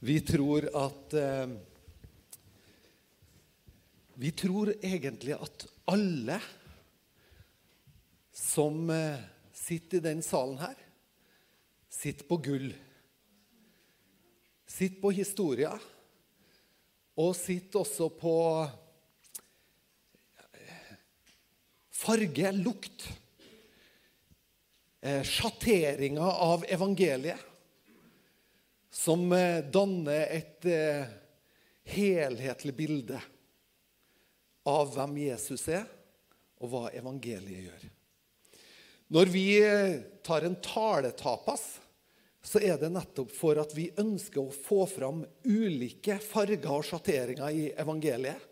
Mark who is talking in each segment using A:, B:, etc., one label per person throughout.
A: Vi tror at eh, Vi tror egentlig at alle som eh, sitter i den salen her, sitter på gull. Sitter på historier. Og sitter også på eh, farge, lukt. Eh, Sjatteringer av evangeliet som eh, danner et eh, helhetlig bilde av hvem Jesus er, og hva evangeliet gjør. Når vi eh, tar en taletapas, så er det nettopp for at vi ønsker å få fram ulike farger og sjatteringer i evangeliet.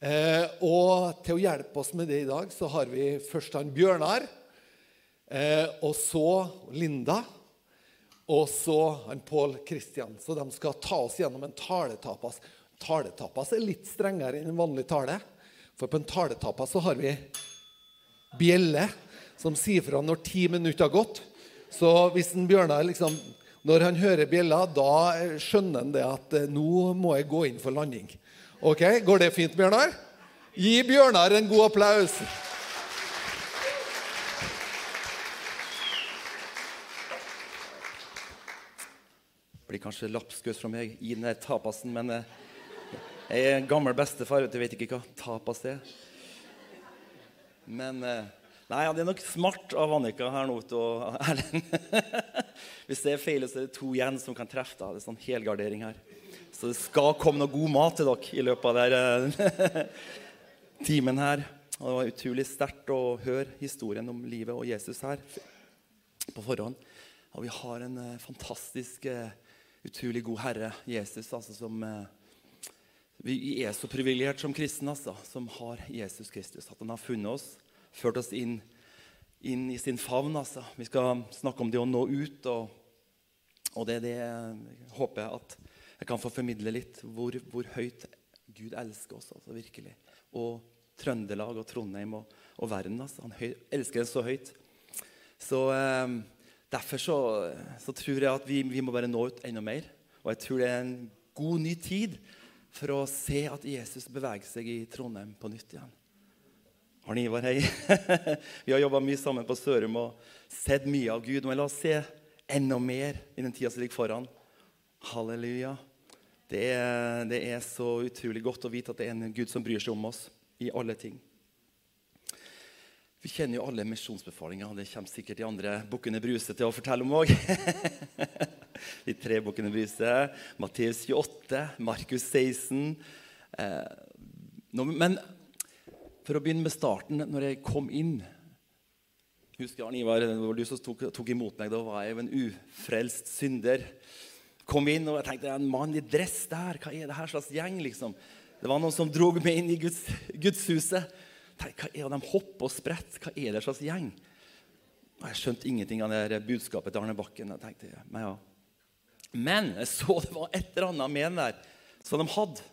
A: Eh, og til å hjelpe oss med det i dag, så har vi først han Bjørnar, eh, og så Linda. Og så han Pål Kristian. Så de skal ta oss gjennom en taletapas. Taletapas er litt strengere enn en vanlig tale. For på en taletapas så har vi bjelle som sier fra når ti minutter har gått. Så hvis en Bjørnar liksom Når han hører bjella, da skjønner han det at eh, nå må jeg gå inn for landing. Ok, Går det fint, Bjørnar? Gi Bjørnar en god applaus.
B: Blir kanskje lapskaus fra meg i den der tapasen, men eh, jeg er en gammel bestefar, vet du, vet ikke hva tapas er. Men eh, Nei, ja, det er nok smart av Annika her nå og Erlend. Hvis det er feil, så er det to igjen som kan treffe. da. Det er sånn helgardering her. Så det skal komme noe god mat til dere i løpet av denne timen her. Og det var utrolig sterkt å høre historien om livet og Jesus her på forhånd. Og vi har en eh, fantastisk eh, utrolig god herre, Jesus, altså, som eh, Vi er så privilegert som kristne altså, som har Jesus Kristus. At han har funnet oss, ført oss inn, inn i sin favn. Altså. Vi skal snakke om det å nå ut. Og, og det er det jeg håper at jeg kan få formidle litt. Hvor, hvor høyt Gud elsker oss altså, virkelig. Og Trøndelag og Trondheim og, og verden. Altså. Han høy, elsker oss så høyt. Så eh, Derfor så, så, tror jeg at vi, vi, må bare nå ut enda mer. Og jeg tror det er en god ny tid for å se at Jesus beveger seg i Trondheim på nytt igjen. Arne Ivar, hei. vi har jobba mye sammen på Sørum og sett mye av Gud. Men la oss se enda mer i den tida som ligger foran. Halleluja. Det det er så utrolig godt å vite at det er en Gud som bryr seg om oss i alle ting. Vi kjenner jo alle misjonsbefalinger. Det kommer sikkert de andre bukkene Bruse til å fortelle om òg. de tre bukkene Bruse. Matteus 28, Markus 16. Eh, men for å begynne med starten, når jeg kom inn Husker Arne Ivar, det var du som tok, tok, imot meg. Da var jeg jo en ufrelst synder. Kom inn og jeg tenkte en mann i dress der. Hva er det her slags gjeng? liksom? Det var noen som dro meg inn i Guds, gudshuset. Tenk, hva er det? De hopper og spretter. Hva er det slags gjeng? Og jeg skjønte ingenting av det budskapet til Arne Bakken. Jeg tenkte, men, ja. men jeg så det var et eller annet med den der som de hadde.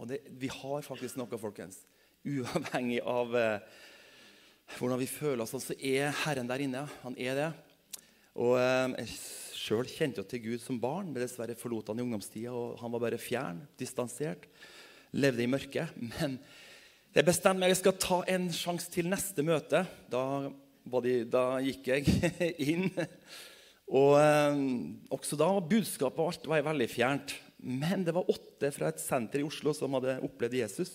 B: Og det, vi har faktisk noe, folkens. Uavhengig av eh, hvordan vi føler oss, så er Herren der inne. Han er det. Og eh, Jeg sjøl kjente jo til Gud som barn, men dessverre forlot han i ungdomstida. og Han var bare fjern, distansert, levde i mørket. Men jeg bestemte meg jeg skal ta en sjanse til neste møte. Da, de, da gikk jeg inn. Og eh, også da budskapet og alt var veldig fjernt. Men det var åtte fra et senter i Oslo som hadde opplevd Jesus.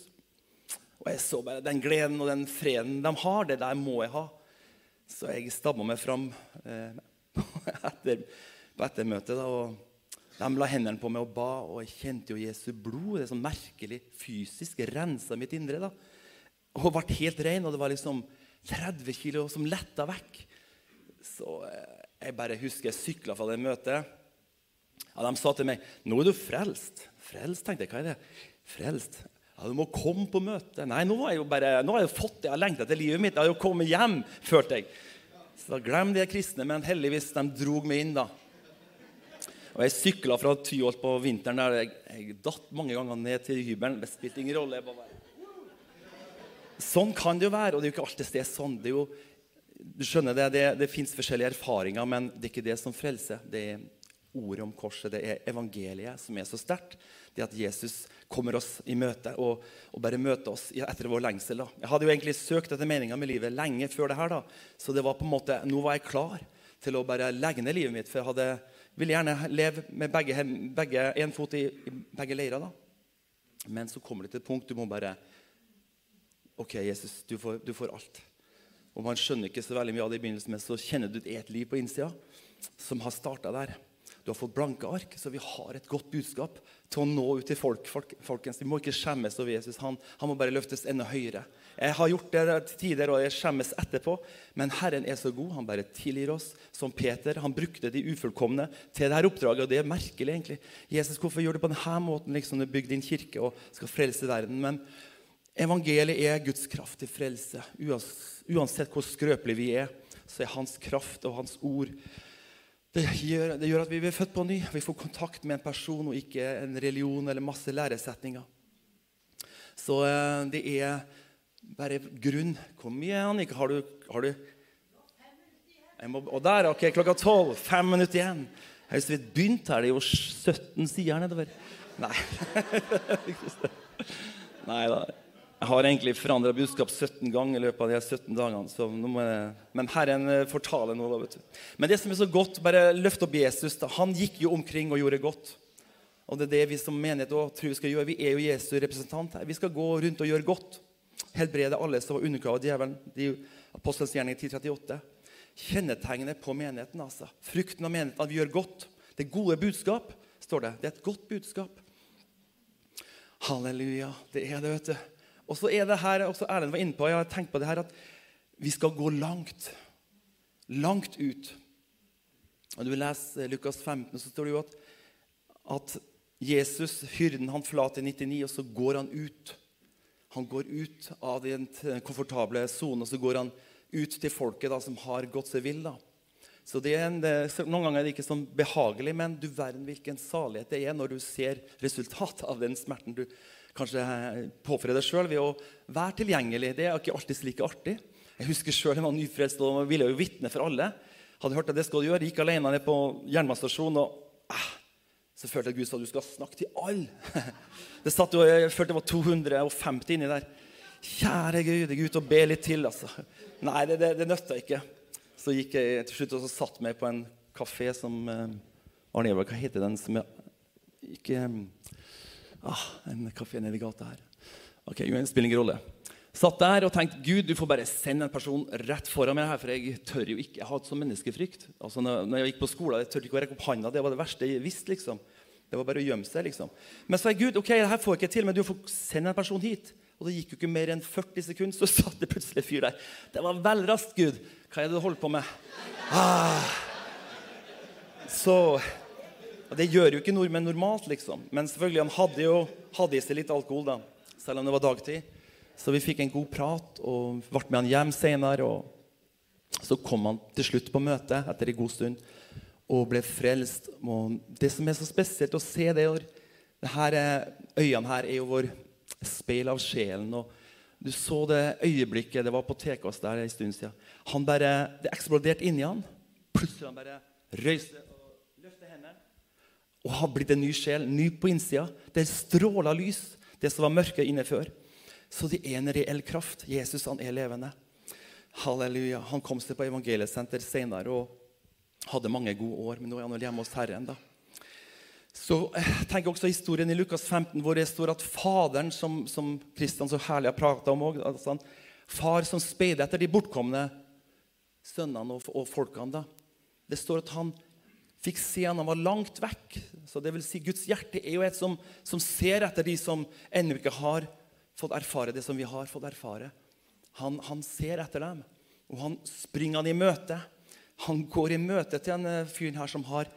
B: Og jeg så bare den gleden og den freden de har. Det der må jeg ha. Så jeg stabba meg fram eh, etter, på ettermøtet. Da, og de la hendene på meg og ba, og jeg kjente jo Jesu blod. Det er sånn merkelig fysisk rensa mitt indre. da. Og ble helt ren, og det var liksom 30 kilo som letta vekk. Så eh, jeg bare husker jeg sykla fra det møtet. Ja, De sa til meg 'Nå er du frelst'. Frelst, tenkte jeg. Hva er det? Frelst? Ja, Du må komme på møte. Nei, nå har jeg jo bare, nå har jeg fått det jeg har lengta etter livet mitt. Jeg har jo kommet hjem, følte jeg. Så glem de kristne, men heldigvis de drog meg inn. da. Og Jeg sykla fra Tyholt på vinteren. der Jeg, jeg datt mange ganger ned til hybelen. Det spilte ingen rolle. Sånn kan det jo være, og det er jo ikke alltid det er sånn. Det, er jo, du skjønner det, det, det fins forskjellige erfaringer, men det er ikke det som frelser. Det er ordet om korset. Det er evangeliet som er så sterkt. Det at Jesus kommer oss i møte og, og bare møter oss etter vår lengsel. Da. Jeg hadde jo egentlig søkt etter meninga med livet lenge før det her. da. Så det var på en måte, nå var jeg klar til å bare legge ned livet mitt. For jeg hadde, ville gjerne leve med begge, begge, en fot i, i begge leirer. da. Men så kommer det til et punkt du må bare OK, Jesus, du får, du får alt. Og man skjønner ikke så veldig mye av det i begynnelsen, men så kjenner du et liv på innsida som har starta der. Du har fått blanke ark, så vi har et godt budskap til å nå ut til folk. folk folkens, Vi må ikke skjemmes over Jesus. Han, han, må bare løftes enda høyere. Jeg har gjort det til tider, og jeg skjemmes etterpå. Men Herren er så god. Han bare tilgir oss. Som Peter. Han brukte de ufullkomne til dette oppdraget, og det er merkelig, egentlig. Jesus, hvorfor gjør du på denne måten liksom du bygger din kirke og skal frelse verden? Men evangeliet er Guds kraft til frelse. Uansett hvor skrøpelige vi er, så er hans kraft og hans ord det gjør, det gjør, at vi blir født på ny. Vi får kontakt med en person og ikke en religion eller masse læresetninger. Så eh, det er bare grunn. Kom igjen, Annika, har du? Har du? Må, og der, ok, klokka tolv. Fem minutter igjen. Jeg har så vidt begynt her. Det er jo 17 sider nedover. Nei. Nei da. Jeg har egentlig forandra budskap 17 ganger i løpet av de 17 dagene. Jeg, men Herren eh, fortaler noe. vet du. Men det som er så godt, bare løft opp Jesus. Da. Han gikk jo omkring og gjorde godt. Og det er det vi som menighet også tror vi skal gjøre. Vi er jo Jesu representant her. Vi skal gå rundt og gjøre godt. Helbrede alle som var underkava djevelen. De Apostelens gjerning 1038. Kjennetegnet på menigheten. altså. Frukten av menigheten, at vi gjør godt. Det gode budskap, står det. Det er et godt budskap. Halleluja. Det er det, vet du. Og så er det her, også Erlend var inne på, jeg har tenkt på det her, at vi skal gå langt. Langt ut. Og du vil lese Lukas 15, så står det jo at, at Jesus, hyrden, han forlater 99, og så går han ut. Han går ut av den komfortable sonen, og så går han ut til folket da, som har gått seg vill. da. Så det er en, det, Noen ganger er det ikke sånn behagelig, men du verden hvilken salighet det er når du ser resultatet av den smerten du kanskje påføre deg sjøl ved å være tilgjengelig. Det er ikke alltid like artig. Jeg husker sjøl jeg var nyfrelst og ville jo vitne for alle. Hadde hørt at det skal du gjøre. Gikk alene ned på jernbanestasjonen. og eh, Så følte jeg Gud sa du skal snakke til alle. Det satt jo, Jeg følte det var 250 inni der. Kjære Gud, jeg er ute og ber litt til. altså. Nei, det, det, det nøtta ikke. Så gikk jeg til slutt og satt meg på en kafé som eh, Arne Evald, hva heter den som jeg ikke Ah, en kafé nedi gata her. Ok, Det spiller ingen rolle. Satt der og tenkte Gud, du får bare sende en person rett foran meg. her, For jeg tør jo ikke. Jeg har hatt sånn menneskefrykt. Altså, når, jeg gikk på skolen, jeg tørte ikke å rekke opp handa. Det var det verste jeg visste. liksom. Det var bare å gjemme seg. liksom. Men så sa jeg Gud, ok, det her får jeg ikke til, men du får sende en person hit. Og det gikk jo ikke mer enn 40 sekunder, så satt det plutselig en fyr der. Det var vel raskt, Gud. Hva er det du holder på med? Ah. Så og Det gjør jo ikke nordmenn normalt, liksom. Men selvfølgelig, han hadde jo hadde i seg litt alkohol, da, selv om det var dagtid. Så vi fikk en god prat og ble med han hjem senere. Og så kom han til slutt på møtet etter en god stund og ble frelst. Og det som er så spesielt å se det, det her, Øynene her er jo vår speil av sjelen. og Du så det øyeblikket det var på TKS der en stund siden. Han bare, Det eksploderte inni han. Plutselig han bare røyste og har blitt en ny sjel, ny på innsida. Det stråler lys, det som var mørke inne før. Så det er en reell kraft. Jesus han er levende. Halleluja. Han kom seg på evangeliesenter senere og hadde mange gode år. Men nå er han hjemme hos Herren. da. Så eh, tenker også historien i Lukas 15, hvor det står at faderen, som, som Kristian så herlig har prata om òg altså Far som speider etter de bortkomne sønnene og, og folkene. da. Det står at han fikk se han, han var langt vekk. Så det vil si, Guds hjerte er jo et som, som ser etter de som ennå ikke har fått erfare det som vi har fått erfare. Han, han ser etter dem, og han springer han i møte. Han går i møte til en fyren fyr her som har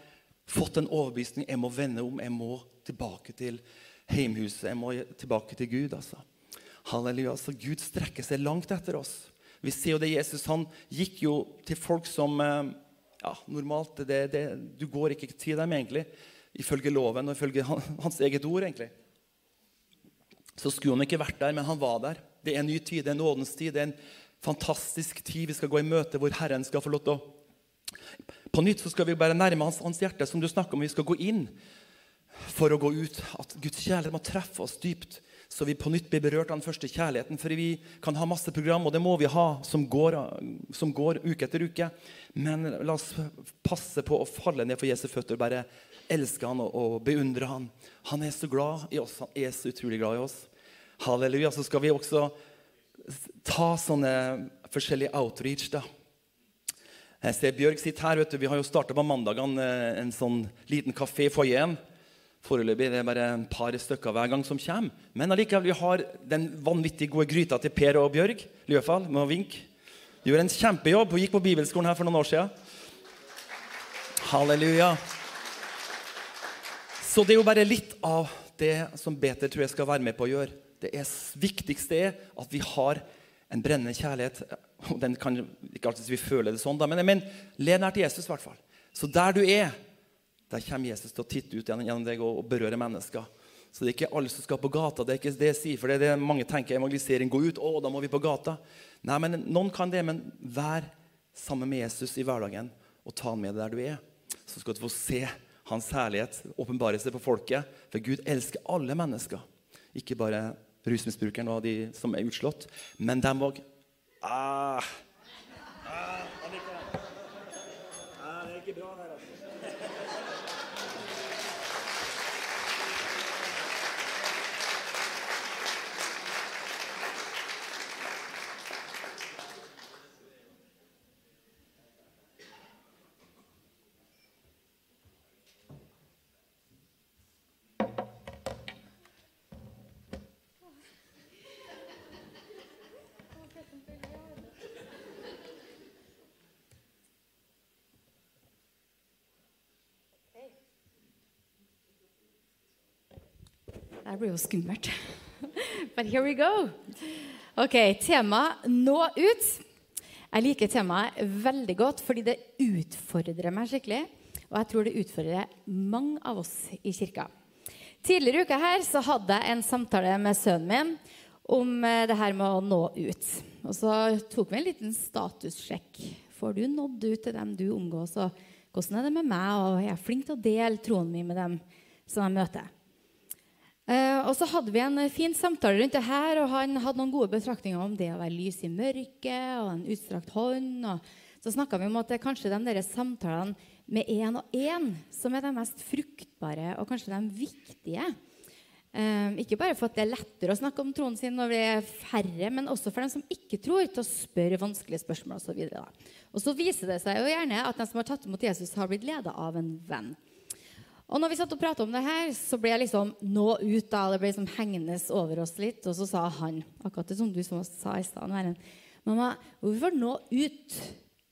B: fått en overbevisning. Jeg må vende om, jeg må tilbake til heimhuset, jeg må tilbake til Gud. altså. Halleluja. Så Gud strekker seg langt etter oss. Vi ser jo det Jesus han gikk jo til folk som eh, ja, normalt det, det, Du går ikke til dem, egentlig, ifølge loven og ifølge hans eget ord. egentlig. Så skulle han ikke vært der, men han var der. Det er en ny tid, det er en nådens tid. Det er en fantastisk tid vi skal gå i møte hvor Herren skal få lov til å På nytt så skal vi bare nærme hans, hans hjerte, som du snakker om. Vi skal gå inn for å gå ut. At Guds kjærlighet må treffe oss dypt, så vi på nytt blir berørt av den første kjærligheten. For vi kan ha masse program, og det må vi ha, som går, som går uke etter uke. Men la oss passe på å falle ned for Jesu føtter og bare elske han og, og beundre han. Han er så glad i oss. Han er så utrolig glad i oss. Halleluja. Så skal vi også ta sånne forskjellige outreach. da. Jeg ser Bjørg sitter her. vet du. Vi har jo starta på mandagene eh, en sånn liten kafé i foajeen. Foreløpig det er bare en par stykker hver gang som kommer. Men allikevel, vi har den vanvittig gode gryta til Per og Bjørg. Løfald, med å vinke. Gjør en kjempejobb. Hun gikk på bibelskolen her for noen år siden. Halleluja. Så det er jo bare litt av det som Beter tror jeg skal være med på å gjøre. Det er viktigste er at vi har en brennende kjærlighet. Den kan ikke alltid vi føler det sånn, da, men, men le nær til Jesus. I hvert fall. Så der du er, der kommer Jesus til å titte ut gjennom deg og, berøre mennesker. Så det er ikke alle som skal på gata. Det er ikke det jeg sier, for det er det mange tenker evangelisering. Gå ut, å, da må vi på gata. Nei, men Noen kan det, men vær sammen med Jesus i hverdagen og ta han med deg der du er. Så skal du få se hans herlighet åpenbare seg på folket. For Gud elsker alle mennesker. Ikke bare rusmisbrukeren og de som er utslått, men dem òg. Ah. Ah, ah, det er ikke bra her, altså.
C: Det blir jo skummelt. But here we go. Ok, Tema 'nå ut'. Jeg liker temaet veldig godt fordi det utfordrer meg skikkelig. Og jeg tror det utfordrer mange av oss i kirka. Tidligere i uka her så hadde jeg en samtale med sønnen min om eh, det her med å nå ut. Og så tok vi en liten statussjekk. Får du nådd ut til dem du omgås? Og hvordan er det med meg? Og jeg er flink til å dele troen min med dem som jeg møter. Uh, og så hadde vi en fin samtale rundt det her, og han hadde noen gode betraktninger om det å være lys i mørket og en utstrakt hånd. Og så snakka vi om at det er kanskje de der samtalene med én og én som er de mest fruktbare og kanskje de viktige. Uh, ikke bare for at det er lettere å snakke om troen sin når vi er færre, men også for dem som ikke tror, til å spørre vanskelige spørsmål osv. Og, og så viser det seg jo gjerne at de som har tatt imot Jesus, har blitt leda av en venn. Og når vi satt og pratet om det her, så ble jeg liksom nå ut. da, Det ble liksom hengende over oss litt. Og så sa han, akkurat det som du sa i stad Mamma, hvorfor nå ut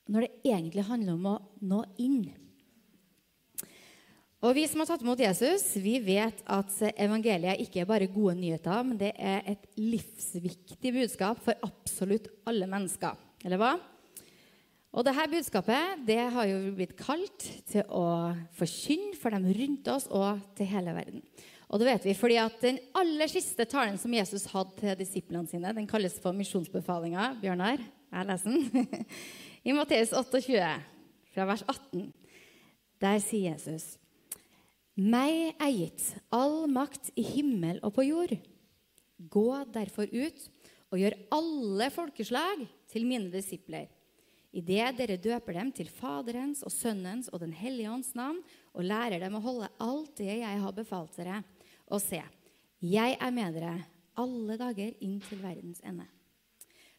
C: når det egentlig handler om å nå inn? Og Vi som har tatt imot Jesus, vi vet at evangeliet ikke er bare gode nyheter, men det er et livsviktig budskap for absolutt alle mennesker. Eller hva? Og dette budskapet det har jo blitt kalt til å forkynne for dem rundt oss og til hele verden. Og det vet vi fordi at Den aller siste talen som Jesus hadde til disiplene sine, den kalles for misjonsbefalinga. Bjørnar, jeg leser den. I Matteus 28, fra vers 18, der sier Jesus Meg er gitt all makt i himmel og på jord. Gå derfor ut og gjør alle folkeslag til mine disipler idet dere døper dem til Faderens og Sønnens og Den hellige ånds navn, og lærer dem å holde alt det jeg har befalt dere. Og se, jeg er med dere alle dager inn til verdens ende.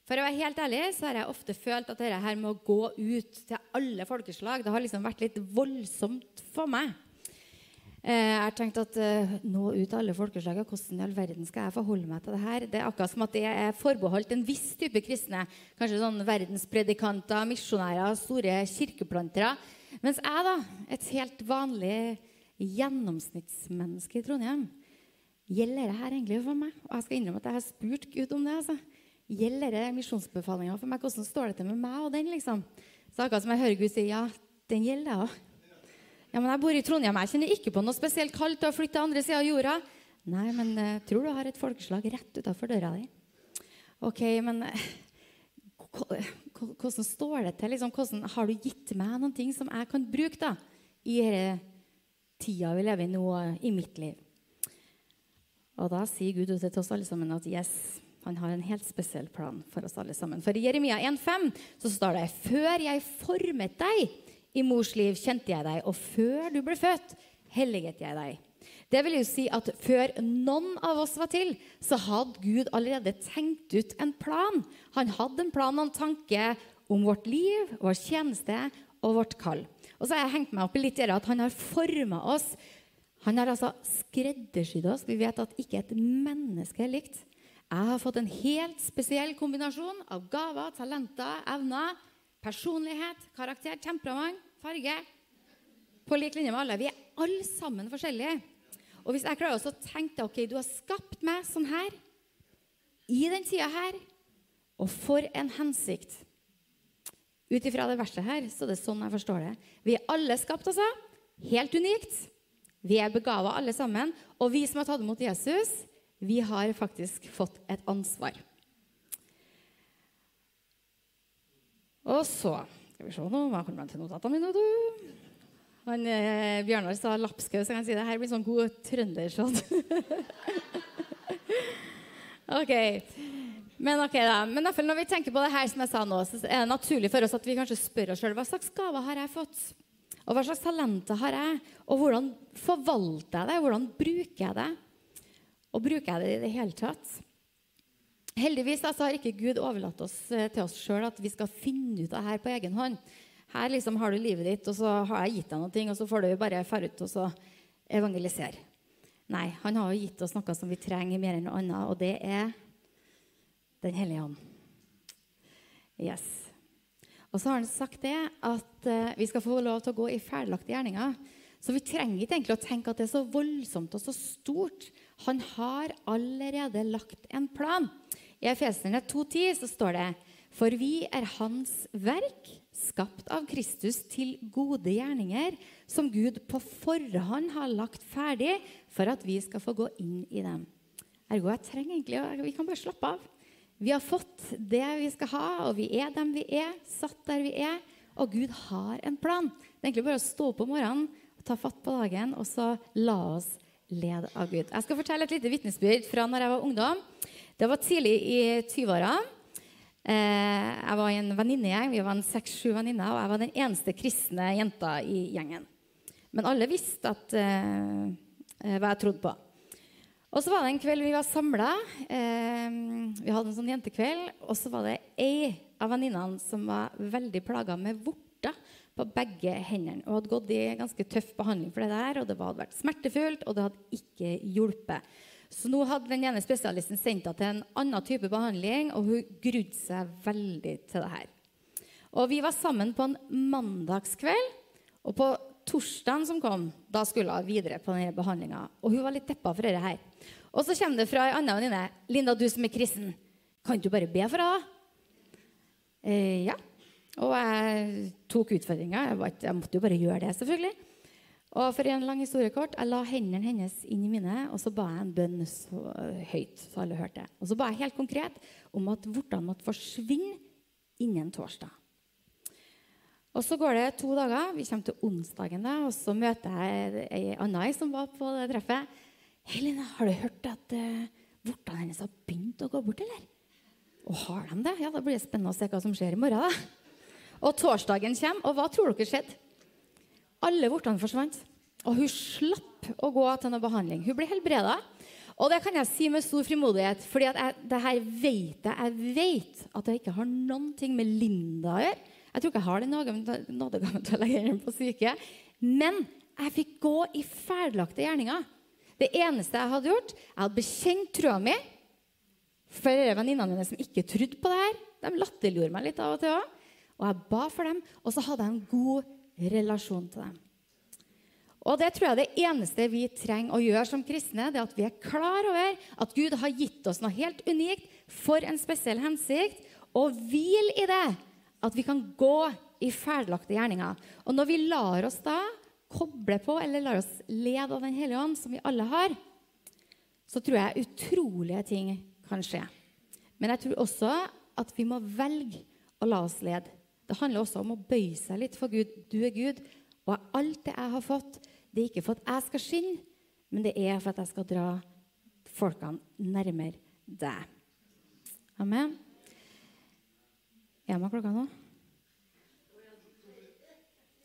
C: For å være helt ærlig så har jeg ofte følt at dette her med å gå ut til alle folkeslag det har liksom vært litt voldsomt for meg. Eh, jeg har tenkt at uh, nå ut alle folkeslag, hvordan i all verden skal jeg forholde meg til det her? Det er akkurat som at det er forbeholdt en viss type kristne. Kanskje sånn verdenspredikanter, misjonærer, store kirkeplantere. Mens jeg, da, et helt vanlig gjennomsnittsmenneske i Trondheim, gjelder dette egentlig for meg? Og jeg skal innrømme at jeg har spurt Gud om det. altså. Gjelder det misjonsbefalinga for meg? Hvordan står det til med meg og den? liksom? Så akkurat som jeg hører Gud si ja, den gjelder jeg òg. Ja, men jeg bor i Trondheim. Jeg kjenner ikke på noe spesielt kaldt å flytte til andre sida av jorda. Nei, men jeg eh, tror du har et folkeslag rett utafor døra di. Ok, men eh, Hvordan står det til? Liksom, hvordan, har du gitt meg noen ting som jeg kan bruke da, i denne tida vi lever i nå, i mitt liv? Og da sier Gud til oss alle sammen at yes, han har en helt spesiell plan for oss alle sammen. For i Jeremia 1,5 så står det Før jeg formet deg i mors liv, kjente jeg deg, og før du ble født, helliget jeg deg. Det vil jo si at før noen av oss var til, så hadde Gud allerede tenkt ut en plan. Han hadde en plan og en tanke om vårt liv, vår tjeneste og vårt kall. Og så har jeg hengt meg opp i litt i at han har forma oss. Han har altså skreddersydd oss. Vi vet at ikke et menneske er likt. Jeg har fått en helt spesiell kombinasjon av gaver, talenter, evner, personlighet, karakter, temperament, farge. På lik linje med alle. Vi er alle sammen forskjellige. Og hvis jeg klarer å tenke ok, du har skapt meg sånn her, i den tida her, og for en hensikt. Ut ifra det verset her, så er det sånn jeg forstår det. Vi er alle skapt, altså. Helt unikt. Vi er begava alle sammen. Og vi som har tatt imot Jesus, vi har faktisk fått et ansvar. Og så Skal vi se nå, hva kommer jeg til notatene mine? du? Han, eh, Bjørnar sa lapskaus, så kan si det her blir sånn god trøndershot. ok. Men ok da. Men fall når vi tenker på det her som jeg sa nå, så er det naturlig for oss at vi kanskje spør oss sjøl hva slags gaver har jeg fått? Og hva slags talenter har jeg? Og hvordan forvalter jeg det? Hvordan bruker jeg det? Og bruker jeg det i det hele tatt? Heldigvis altså, har ikke Gud overlatt oss eh, til oss sjøl at vi skal finne ut av det her på egen hånd. Her liksom har du livet ditt, og så har jeg gitt deg noe, og så får du bare fare ut og så evangelisere. Nei, han har jo gitt oss noe som vi trenger mer enn noe annet, og det er Den hellige ånd. Yes. Og så har han sagt det at eh, vi skal få lov til å gå i ferdiglagte gjerninger. Så vi trenger ikke egentlig å tenke at det er så voldsomt og så stort. Han har allerede lagt en plan. I Efeserne 2,10 så står det For vi er Hans verk, skapt av Kristus til gode gjerninger, som Gud på forhånd har lagt ferdig for at vi skal få gå inn i dem. Ergo, jeg trenger egentlig, Vi kan bare slappe av. Vi har fått det vi skal ha, og vi er dem vi er, satt der vi er. Og Gud har en plan. Det er egentlig bare å stå opp om morgenen, ta fatt på dagen, og så la oss lede av Gud. Jeg skal fortelle et lite vitnesbyrd fra når jeg var ungdom. Det var tidlig i 20-åra. Eh, jeg var i en venninnegjeng. Vi var en seks-sju venninner, og jeg var den eneste kristne jenta i gjengen. Men alle visste at, eh, eh, hva jeg trodde på. Og så var det en kveld vi var samla. Vi hadde en sånn jentekveld. Og så var det ei av venninnene som var veldig plaga med vorter på begge hendene. Og hadde gått i ganske tøff behandling for det der, og det hadde vært smertefullt, og det hadde ikke hjulpet. Så nå hadde den ene spesialisten sendt henne til en annen type behandling, og hun grudde seg veldig til det her. Og vi var sammen på en mandagskveld, og på torsdagen som kom, da skulle hun videre på denne behandlinga. Og hun var litt deppa for dette her. Og så kommer det fra ei anna venninne. 'Linda, du som er kristen, kan du bare be for henne?' Eh, ja. Og jeg tok utfordringa. Jeg, jeg måtte jo bare gjøre det, selvfølgelig. Og for en lang historie kort, jeg la hendene hennes inn i mine, og så ba jeg en bønn så høyt, så alle hørte. Og så ba jeg helt konkret om at vortene måtte forsvinne innen torsdag. Og så går det to dager. Vi kommer til onsdagen, da, og så møter jeg ei anna som var på det treffet. 'Helene, har du hørt at uh, vortene hennes har begynt å gå bort, eller?' Og har de det? Ja, Da blir det spennende å se hva som skjer i morgen. da. Og torsdagen kommer, og hva tror dere skjedde? Alle vortene forsvant. Og hun slapp å gå til noe behandling. Hun ble helbreda. Og det kan jeg si med stor frimodighet, fordi det her vet jeg. Jeg vet at jeg ikke har noen ting med Linda å gjøre. Jeg tror ikke jeg har den nådegaven til å legge henne på syke. Men jeg fikk gå i ferdiglagte gjerninger. Det eneste jeg hadde gjort, jeg hadde bekjent trua mi. For venninnene mine som ikke trodde på det her, de latterliggjorde meg litt av og til òg. Og jeg ba for dem, og så hadde jeg en god relasjon til dem. Og det tror jeg det eneste vi trenger å gjøre som kristne, det er at vi er klar over at Gud har gitt oss noe helt unikt for en spesiell hensikt, og hvil i det. At vi kan gå i ferdiglagte gjerninger. Og når vi lar oss da koble på eller lar oss lede av Den hellige ånd, som vi alle har, så tror jeg utrolige ting kan skje. Men jeg tror også at vi må velge å la oss lede. Det handler også om å bøye seg litt for Gud. Du er Gud, og alt det jeg har fått, det er ikke for at jeg skal skinne, men det er for at jeg skal dra folkene nærmere deg. Amen. Er man klokka nå?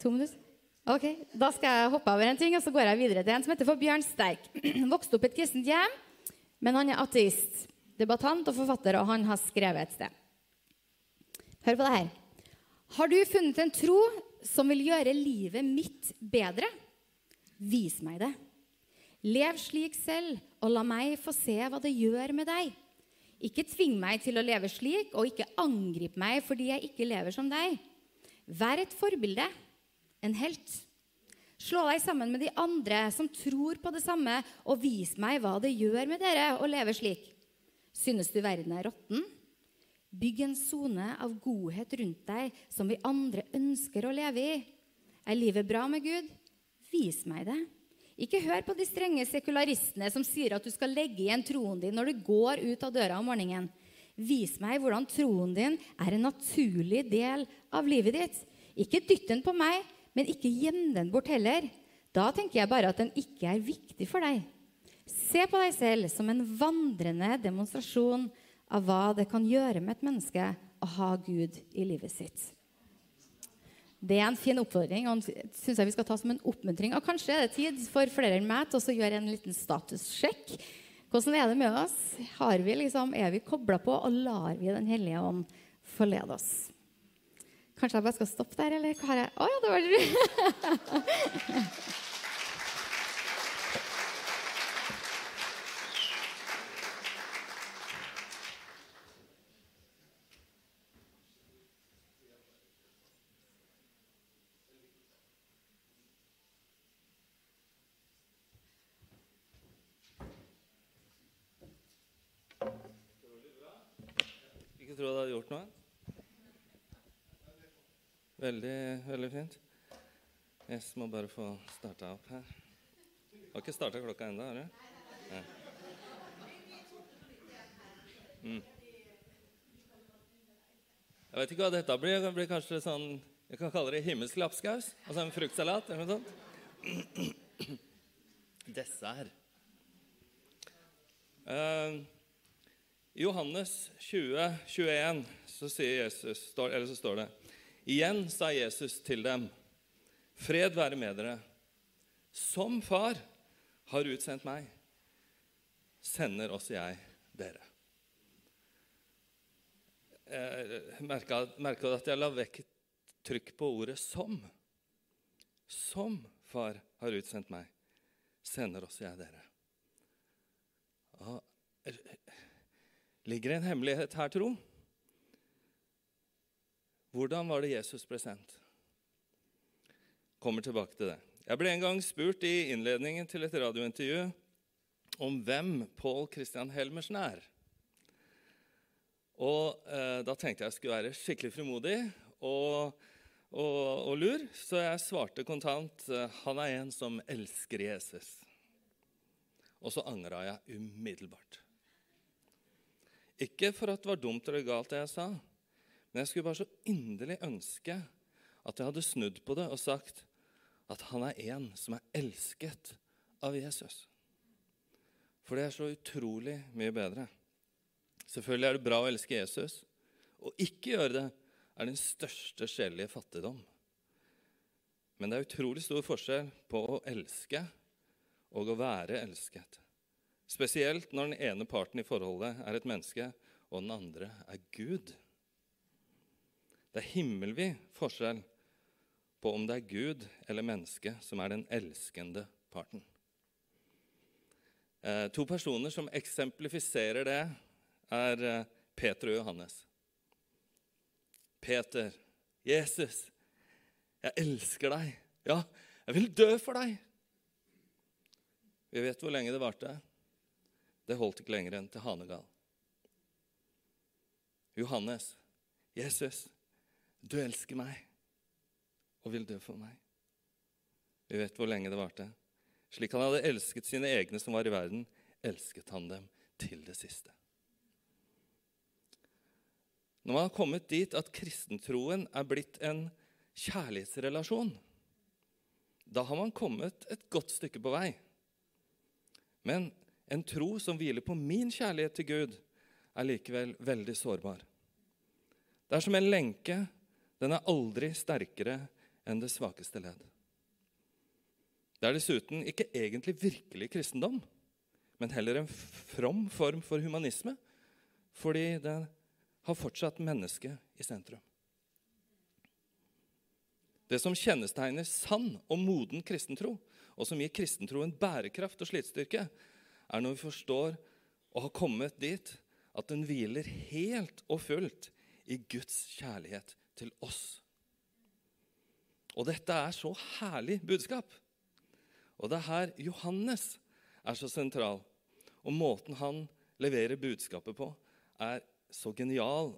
C: To minutter? Ok, Da skal jeg hoppe over en ting, og så går jeg videre til en som heter for Bjørn Sterk. Vokste opp i et kristent hjem, men han er ateist, debattant og forfatter, og han har skrevet et sted. Hør på det her. Har du funnet en tro som vil gjøre livet mitt bedre? Vis meg det. Lev slik selv, og la meg få se hva det gjør med deg. Ikke tving meg til å leve slik, og ikke angrip meg fordi jeg ikke lever som deg. Vær et forbilde, en helt. Slå deg sammen med de andre som tror på det samme, og vis meg hva det gjør med dere å leve slik. Synes du verden er råtten? Bygg en sone av godhet rundt deg som vi andre ønsker å leve i. Er livet bra med Gud? Vis meg det. Ikke hør på de strenge sekularistene som sier at du skal legge igjen troen din når du går ut av døra om morgenen. Vis meg hvordan troen din er en naturlig del av livet ditt. Ikke dytt den på meg, men ikke gjem den bort heller. Da tenker jeg bare at den ikke er viktig for deg. Se på deg selv som en vandrende demonstrasjon av hva det kan gjøre med et menneske å ha Gud i livet sitt. Det er en fin oppfordring og synes jeg vi skal ta som en oppmuntring. Og kanskje er det tid for flere enn meg til å gjøre en liten statussjekk. Hvordan er det med oss? Vi liksom, er vi kobla på, og lar vi Den hellige ånd forlede oss? Kanskje jeg bare skal stoppe der, eller hva har jeg Å oh, ja, det var det!
D: Veldig, veldig fint. Jeg må bare få starta opp her. Har ikke starta klokka ennå, har du? Mm. Jeg vet ikke hva dette blir. Det blir kanskje sånn Jeg kan kalle det himmelsk lapskaus. Altså en fruktsalat eller noe sånt. Dessert. Uh, Johannes 20, 21, så, sier Jesus, eller så står det Igjen sa Jesus til dem, 'Fred være med dere.' Som Far har utsendt meg, sender også jeg dere. Jeg merka at jeg la vekk trykk på ordet 'som'. Som Far har utsendt meg, sender også jeg dere. Ligger en hemmelighet her, tro? Hvordan var det Jesus ble sendt? Kommer tilbake til det. Jeg ble en gang spurt i innledningen til et radiointervju om hvem Pål Christian Helmersen er. Og eh, Da tenkte jeg jeg skulle være skikkelig frimodig og, og, og, lur, så jeg svarte kontant eh, han er en som elsker Jesus. Og så angra jeg umiddelbart. Ikke for at det var dumt eller galt, det jeg sa, men jeg skulle bare så inderlig ønske at jeg hadde snudd på det og sagt at han er en som er elsket av Jesus. For det er så utrolig mye bedre. Selvfølgelig er det bra å elske Jesus. Å ikke gjøre det er den største sjelelige fattigdom. Men det er utrolig stor forskjell på å elske og å være elsket. Spesielt når den ene parten i forholdet er et menneske, og den andre er Gud. Det er himmelvid forskjell på om det er Gud eller menneske som er den elskende parten. Eh, to personer som eksemplifiserer det, er eh, Peter og Johannes. Peter, Jesus, jeg elsker deg. Ja, jeg vil dø for deg. Vi vet hvor lenge det varte. Det holdt ikke lenger enn til Hanegal. Johannes, Jesus, du elsker meg og vil dø for meg. Vi vet hvor lenge det varte. Slik han hadde elsket sine egne som var i verden, elsket han dem til det siste. Når man har kommet dit at kristentroen er blitt en kjærlighetsrelasjon, da har man kommet et godt stykke på vei. Men en tro som hviler på min kjærlighet til Gud, er likevel veldig sårbar. Det er som en lenke. Den er aldri sterkere enn det svakeste ledd. Det er dessuten ikke egentlig virkelig kristendom, men heller en from form for humanisme, fordi den har fortsatt mennesket i sentrum. Det som kjennetegner sann og moden kristentro, og som gir kristentro en bærekraft og slitstyrke, er når vi forstår og har kommet dit at den hviler helt og fullt i Guds kjærlighet til oss. Og dette er så herlig budskap. Og det er her Johannes er så sentral. Og måten han leverer budskapet på, er så genial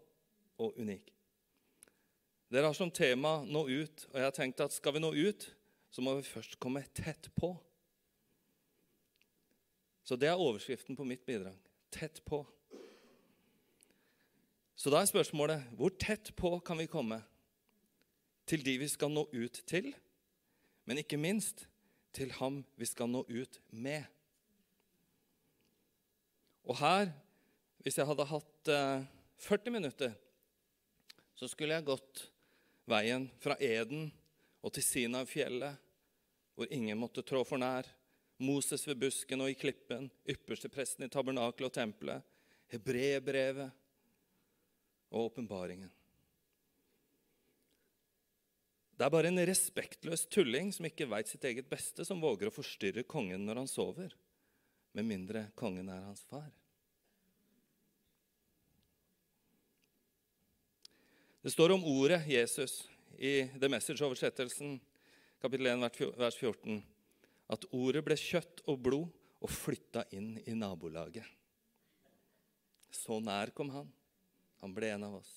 D: og unik. Dere har som tema 'nå ut', og jeg har tenkt at skal vi nå ut, så må vi først komme tett på. Så det er overskriften på mitt bidrag. Tett på. Så da er spørsmålet hvor tett på kan vi komme til de vi skal nå ut til, men ikke minst til ham vi skal nå ut med? Og her, hvis jeg hadde hatt eh, 40 minutter, så skulle jeg gått veien fra Eden og til Sinai-fjellet, hvor ingen måtte trå for nær. Moses ved busken og i klippen, ypperstepresten i tabernakelet og tempelet, Hebrebrevet og åpenbaringen. Det er bare en respektløs tulling som ikke veit sitt eget beste, som våger å forstyrre kongen når han sover, med mindre kongen er hans far. Det står om ordet Jesus i The Message-oversettelsen, kapittel 1, vers 14, at ordet ble kjøtt og blod og flytta inn i nabolaget. Så nær kom han. Han ble en av oss.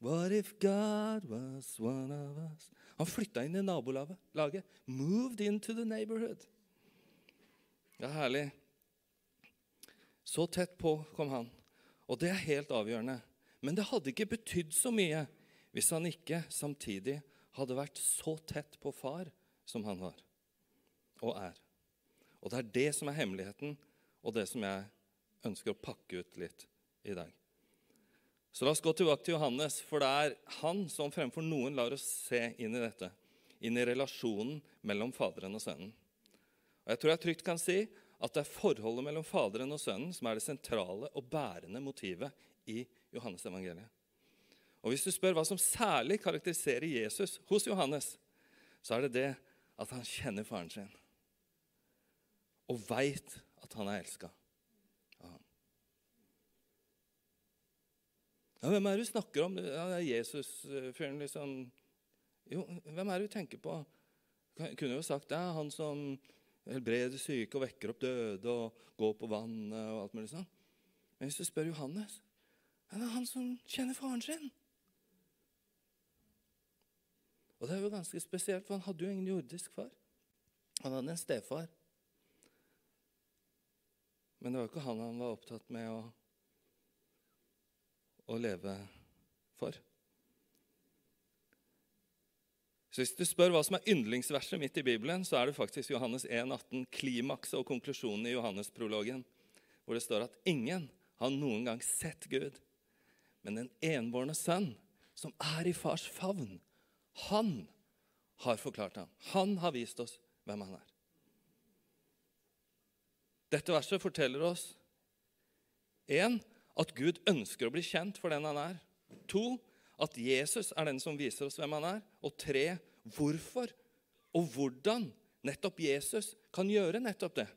D: What if God was one of us? Han flytta inn i nabolaget. Moved into the neighborhood. Det er herlig. Så tett på kom han. Og det er helt avgjørende. Men det hadde ikke betydd så mye hvis han ikke samtidig hadde vært så tett på far som han var og er. Og det er det som er hemmeligheten, og det som jeg ønsker å pakke ut litt i dag. Så la oss gå tilbake til Johannes, for det er han som fremfor noen lar oss se inn i dette. Inn i relasjonen mellom Faderen og Sønnen. Og Jeg tror jeg trygt kan si at det er forholdet mellom Faderen og Sønnen som er det sentrale og bærende motivet i Johannes evangeliet. Og Hvis du spør hva som særlig karakteriserer Jesus hos Johannes, så er det det at han kjenner faren sin og veit at han er elska. Ja, hvem er det du snakker om? Ja, det er Jesus-fyren, liksom. Jo, hvem er det du tenker på? Jeg kunne jo sagt det er han som helbreder syke og vekker opp døde og går på vannet og alt mulig sånn. Men hvis du spør Johannes, ja, det er han som kjenner faren sin. Og det er jo ganske spesielt, for han hadde jo ingen jordisk far. Han hadde en stefar. Men det var jo ikke han han var opptatt med å å leve for. Så Hvis du spør hva som er yndlingsverset mitt i Bibelen, så er det faktisk Johannes 1, 18, klimakset og konklusjonen i Johannes-prologen, hvor det står at ingen har noen gang sett Gud, men den enbårne sønn, som er i fars favn, han har forklart ham. Han har vist oss hvem han er. Dette verset forteller oss en, at Gud ønsker å bli kjent for den han er. To, at Jesus er den som viser oss hvem han er. Og tre, hvorfor og hvordan nettopp Jesus kan gjøre nettopp det.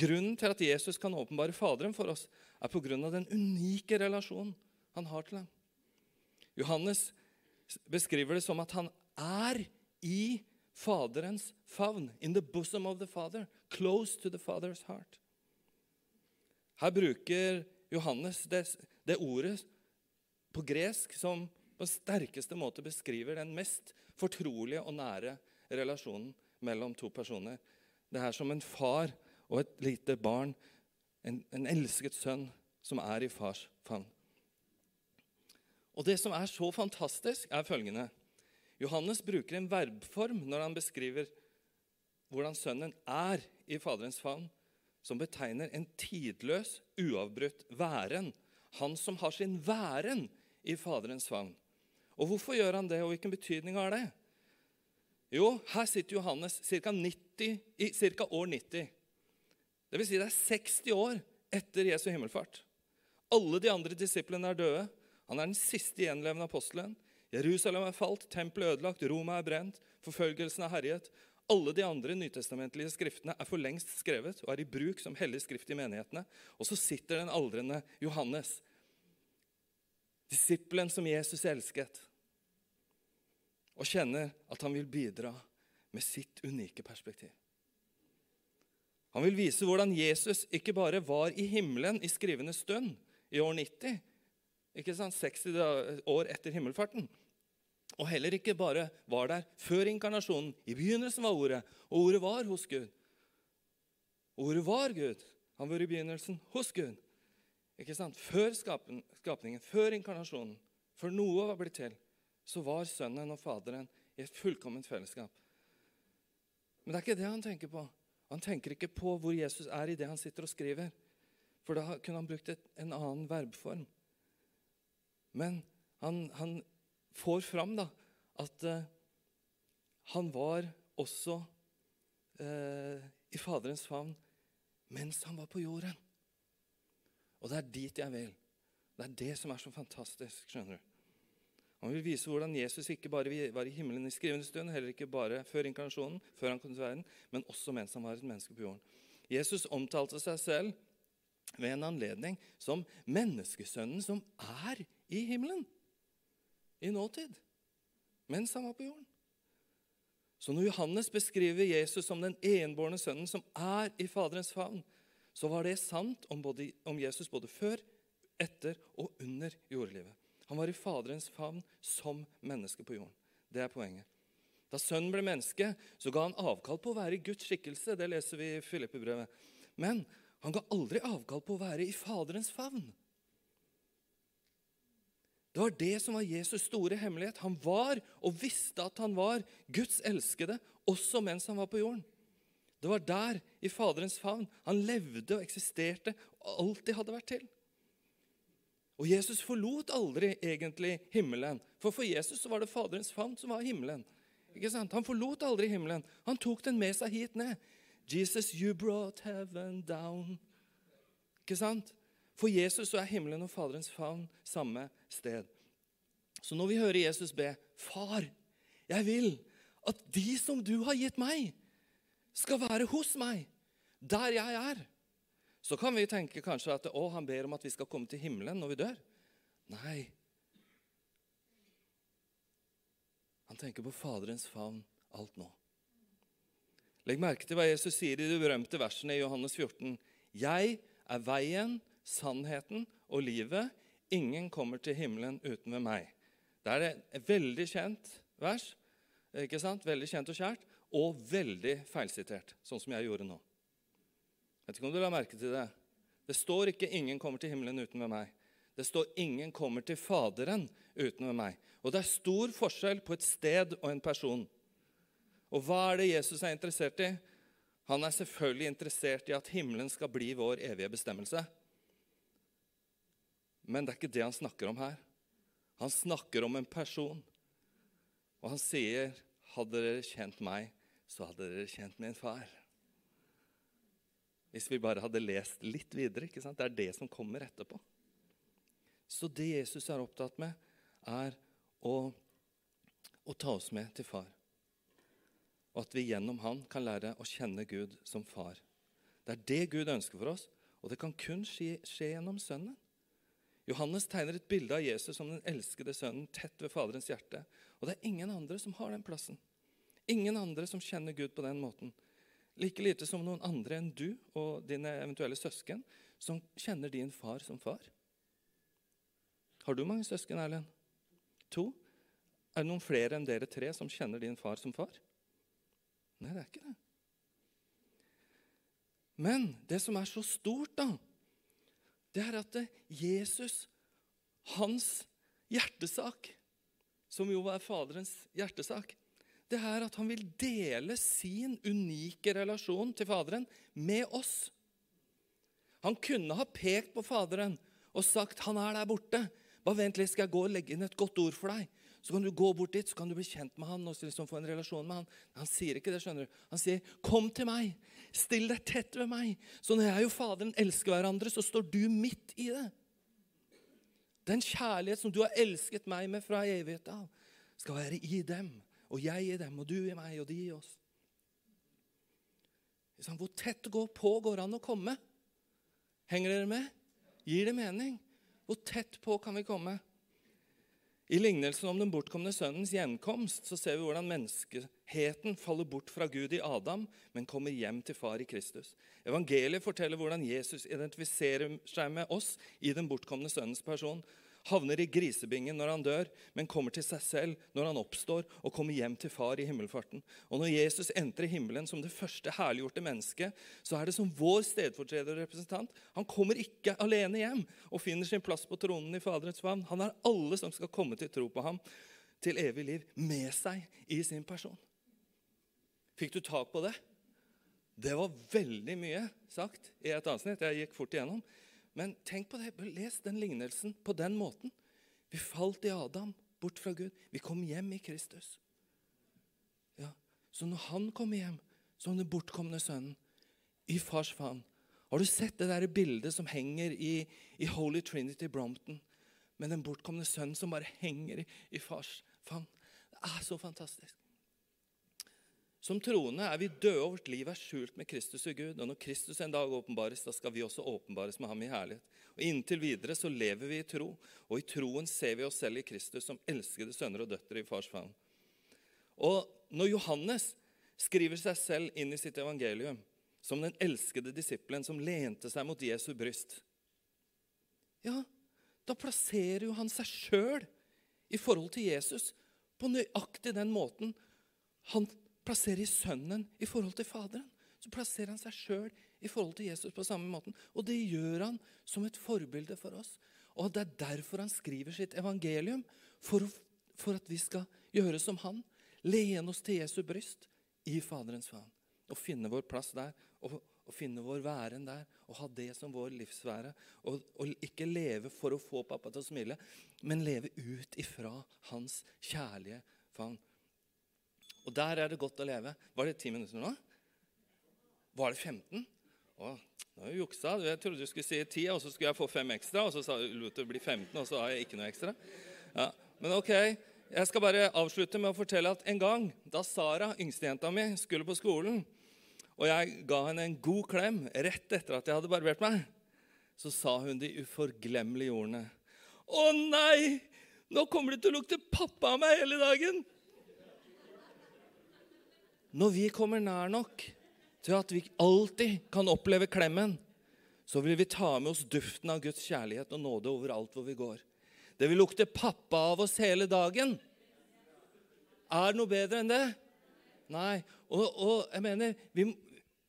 D: Grunnen til at Jesus kan åpenbare Faderen for oss, er pga. den unike relasjonen han har til ham. Johannes beskriver det som at han er i Faderens favn. In the bosom of the Father. Close to the Father's heart. Her bruker Johannes det, det ordet på gresk som på sterkeste måte beskriver den mest fortrolige og nære relasjonen mellom to personer. Det er som en far og et lite barn, en, en elsket sønn, som er i fars favn. Og det som er så fantastisk, er følgende. Johannes bruker en verbform når han beskriver hvordan Sønnen er i Faderens favn, som betegner en tidløs, uavbrutt væren. Han som har sin væren i Faderens favn. Og hvorfor gjør han det, og hvilken betydning har det? Jo, her sitter Johannes ca. i ca. år 90. Det vil si det er 60 år etter Jesu himmelfart. Alle de andre disiplene er døde. Han er den siste gjenlevende apostelen. Jerusalem er falt, tempelet ødelagt, Roma er brent, forfølgelsen er herjet. Alle de andre nytestamentlige skriftene er for lengst skrevet og er i bruk som hellig skrift i menighetene. Og så sitter den aldrende Johannes, disippelen som Jesus elsket, og kjenner at han vil bidra med sitt unike perspektiv. Han vil vise hvordan Jesus ikke bare var i himmelen i skrivende stund i år 90, ikke sant, 60 år etter himmelfarten, og heller ikke bare var der før inkarnasjonen. I begynnelsen var Ordet, og Ordet var hos Gud. Ordet var Gud. Han var i begynnelsen hos Gud. Ikke sant? Før skapningen, før inkarnasjonen, før noe var blitt til, så var Sønnen og Faderen i et fullkomment fellesskap. Men det er ikke det han tenker på. Han tenker ikke på hvor Jesus er i det han sitter og skriver. For da kunne han brukt et, en annen verbform. Men han, han får fram da, at eh, han var også eh, i Faderens favn mens han var på jorden. Og det er dit jeg vil. Det er det som er så fantastisk. skjønner du. Han vil vise hvordan Jesus ikke bare var i himmelen i skrivende stund, heller ikke bare før inkarnasjonen, før han kom til verden, men også mens han var et menneske på jorden. Jesus omtalte seg selv ved en anledning som menneskesønnen som er i himmelen i nåtid, mens han var på jorden. Så når Johannes beskriver Jesus som den enbårne sønnen som er i Faderens favn, så var det sant om, både, om, Jesus både før, etter og under jordlivet. Han var i Faderens favn som menneske på jorden. Det er poenget. Da sønnen ble menneske, så ga han avkall på å være i Guds skikkelse. Det leser vi i Filippe-brevet. Men han ga aldri avkall på å være i Faderens favn. Det var det som var Jesus' store hemmelighet. Han var og visste at han var Guds elskede også mens han var på jorden. Det var der, i Faderens favn, han levde og eksisterte og alltid hadde vært til. Og Jesus forlot aldri egentlig himmelen. For for Jesus var det Faderens favn som var himmelen. Ikke sant? Han forlot aldri himmelen. Han tok den med seg hit ned. Jesus, you brought heaven down. Ikke sant? For Jesus så er himmelen og Faderens favn samme sted. Så når vi hører Jesus be, 'Far, jeg vil at de som du har gitt meg, skal være hos meg, der jeg er', så kan vi tenke kanskje at å, han ber om at vi skal komme til himmelen når vi dør. Nei. Han tenker på Faderens favn alt nå. Legg merke til hva Jesus sier i de berømte versene i Johannes 14. Jeg er veien, sannheten og livet. Ingen kommer til himmelen uten ved meg. Det er et veldig kjent vers, ikke sant? veldig kjent og kjært, og veldig feilsitert, sånn som jeg gjorde nå. Jeg vet ikke om du la merke til det. Det står ikke 'ingen kommer til himmelen uten ved meg'. Det står 'ingen kommer til Faderen uten ved meg'. Og det er stor forskjell på et sted og en person. Og hva er det Jesus er interessert i? Han er selvfølgelig interessert i at himmelen skal bli vår evige bestemmelse. Men det er ikke det han snakker om her. Han snakker om en person. Og han sier, 'Hadde dere kjent meg, så hadde dere kjent min far'. Hvis vi bare hadde lest litt videre. ikke sant? Det er det som kommer etterpå. Så det Jesus er opptatt med, er å, å ta oss med til far. Og at vi gjennom han kan lære å kjenne Gud som far. Det er det Gud ønsker for oss, og det kan kun skje, skje gjennom Sønnen. Johannes tegner et bilde av Jesus som den elskede sønnen tett ved Faderens hjerte. Og det er ingen andre som har den plassen. Ingen andre som kjenner Gud på den måten. Like lite som noen andre enn du og dine eventuelle søsken som kjenner din far som far. Har du mange søsken, Erlend? To? Er det noen flere enn dere tre som kjenner din far som far? Nei, det er ikke det. Men det som er så stort, da, det er at Jesus, hans hjertesak, som jo er Faderens hjertesak, det er at han vil dele sin unike relasjon til Faderen med oss. Han kunne ha pekt på Faderen og sagt 'Han er der borte'. Bare vent litt, skal jeg gå og legge inn et godt ord for deg? Så kan du gå bort dit, så kan du bli kjent med han og liksom få en relasjon med han. Han sier ikke det, skjønner du. Han sier, 'Kom til meg. Still deg tett ved meg.' Så når jeg og Faderen elsker hverandre, så står du midt i det. Den kjærlighet som du har elsket meg med fra evighet av, skal være i dem. Og jeg i dem, og du i meg, og de i oss. Hvor tett går på går an å komme? Henger dere med? Gir det mening? Hvor tett på kan vi komme? I lignelsen om den bortkomne sønnens gjenkomst så ser vi hvordan menneskeheten faller bort fra Gud i Adam, men kommer hjem til far i Kristus. Evangeliet forteller hvordan Jesus identifiserer seg med oss i den bortkomne sønnens person havner i grisebingen når han dør, men kommer til seg selv når han oppstår og kommer hjem til far i himmelfarten. Og når Jesus entrer himmelen som det første herliggjorte mennesket, så er det som vår stedfortreder og representant. Han kommer ikke alene hjem og finner sin plass på tronen i Faderens favn. Han har alle som skal komme til tro på ham, til evig liv, med seg i sin person. Fikk du tak på det? Det var veldig mye sagt i et avsnitt. Jeg gikk fort igjennom. Men tenk på det. Les den lignelsen på den måten. Vi falt i Adam, bort fra Gud. Vi kom hjem i Kristus. Ja. Så når han kommer hjem som den bortkomne sønnen i fars favn Har du sett det der bildet som henger i, i Holy Trinity Brompton? Med den bortkomne sønnen som bare henger i, i fars favn. Det er så fantastisk. Som troende er vi døde, og vårt liv er skjult med Kristus og Gud. Og når Kristus en dag åpenbares, da skal vi også åpenbares med ham i herlighet. Og Inntil videre så lever vi i tro, og i troen ser vi oss selv i Kristus som elskede sønner og døtre i fars favn. Og når Johannes skriver seg selv inn i sitt evangelium som den elskede disippelen som lente seg mot Jesu bryst, ja, da plasserer jo han seg sjøl i forhold til Jesus på nøyaktig den måten han plasserer Sønnen i forhold til Faderen. Så plasserer han seg sjøl i forhold til Jesus på samme måten. Og det gjør han som et forbilde for oss. Og det er derfor han skriver sitt evangelium. For, for at vi skal gjøre som han. Lene oss til Jesu bryst i Faderens favn. Og finne vår plass der. Og, og, finne vår væren der. Og ha det som vår livsvære. Og, og ikke leve for å få pappa til å smile, men leve ut ifra hans kjærlige favn. Og der er det godt å leve. Var det ti minutter nå? Var det 15? Å, nå har jeg juksa. Jeg trodde du skulle si 10, og så skulle jeg få fem ekstra. Og så lot det bli 15, og så har jeg ikke noe ekstra. Ja, men ok, Jeg skal bare avslutte med å fortelle at en gang da Sara, yngstejenta mi, skulle på skolen, og jeg ga henne en god klem rett etter at jeg hadde barbert meg, så sa hun de uforglemmelige ordene. Å nei! Nå kommer det til å lukte pappa av meg hele dagen! Når vi kommer nær nok til at vi alltid kan oppleve klemmen, så vil vi ta med oss duften av Guds kjærlighet og nåde overalt hvor vi går. Det vil lukte pappa av oss hele dagen. Er det noe bedre enn det? Nei. Og, og jeg mener, vi,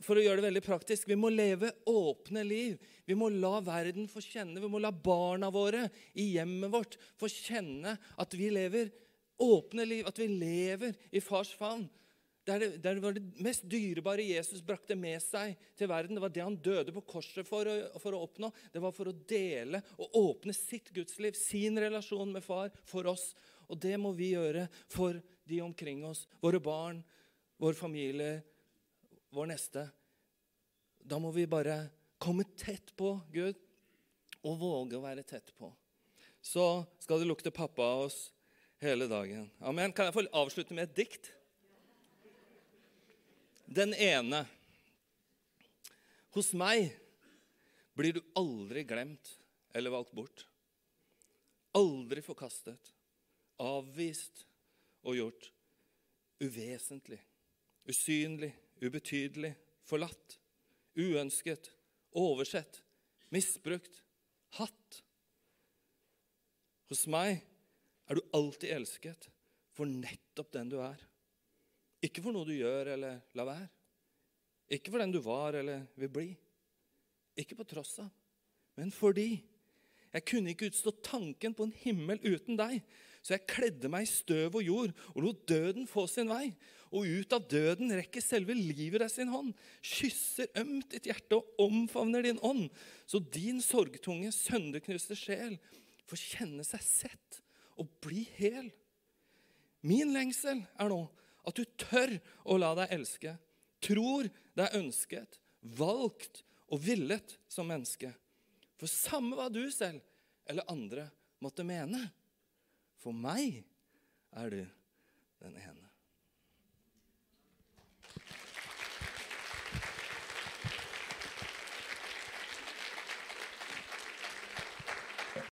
D: for å gjøre det veldig praktisk, vi må leve åpne liv. Vi må la verden få kjenne, vi må la barna våre i hjemmet vårt få kjenne at vi lever åpne liv, at vi lever i fars favn. Det, det, det, var det mest dyrebare Jesus brakte med seg til verden. Det var det han døde på korset for å, for å, oppnå. Det var for å dele og åpne sitt gudsliv, sin relasjon med far, for oss. Og det må vi gjøre for de omkring oss. Våre barn, vår familie, vår neste. Da må vi bare komme tett på Gud og våge å være tett på. Så skal det lukte pappa av oss hele dagen. Amen. Kan jeg få avslutte med et dikt? Den ene. Hos meg blir du aldri glemt eller valgt bort. Aldri forkastet, avvist og gjort uvesentlig, usynlig, ubetydelig, forlatt, uønsket, oversett, misbrukt, hatt. Hos meg er du alltid elsket for nettopp den du er. Ikke for noe du gjør eller la være. Ikke for den du var eller vil bli. Ikke på tross av, men fordi Jeg kunne ikke utstå tanken på en himmel uten deg. Så jeg kledde meg i støv og jord og lot døden få sin vei. Og ut av døden rekker selve livet deg sin hånd, kysser ømt ditt hjerte og omfavner din ånd, så din sorgtunge, sønderknuste sjel får kjenne seg sett og bli hel. Min lengsel er nå at du tør å la deg elske, tror er ønsket, valgt og villet som menneske. For samme hva du selv eller andre måtte mene, for meg er du den ene.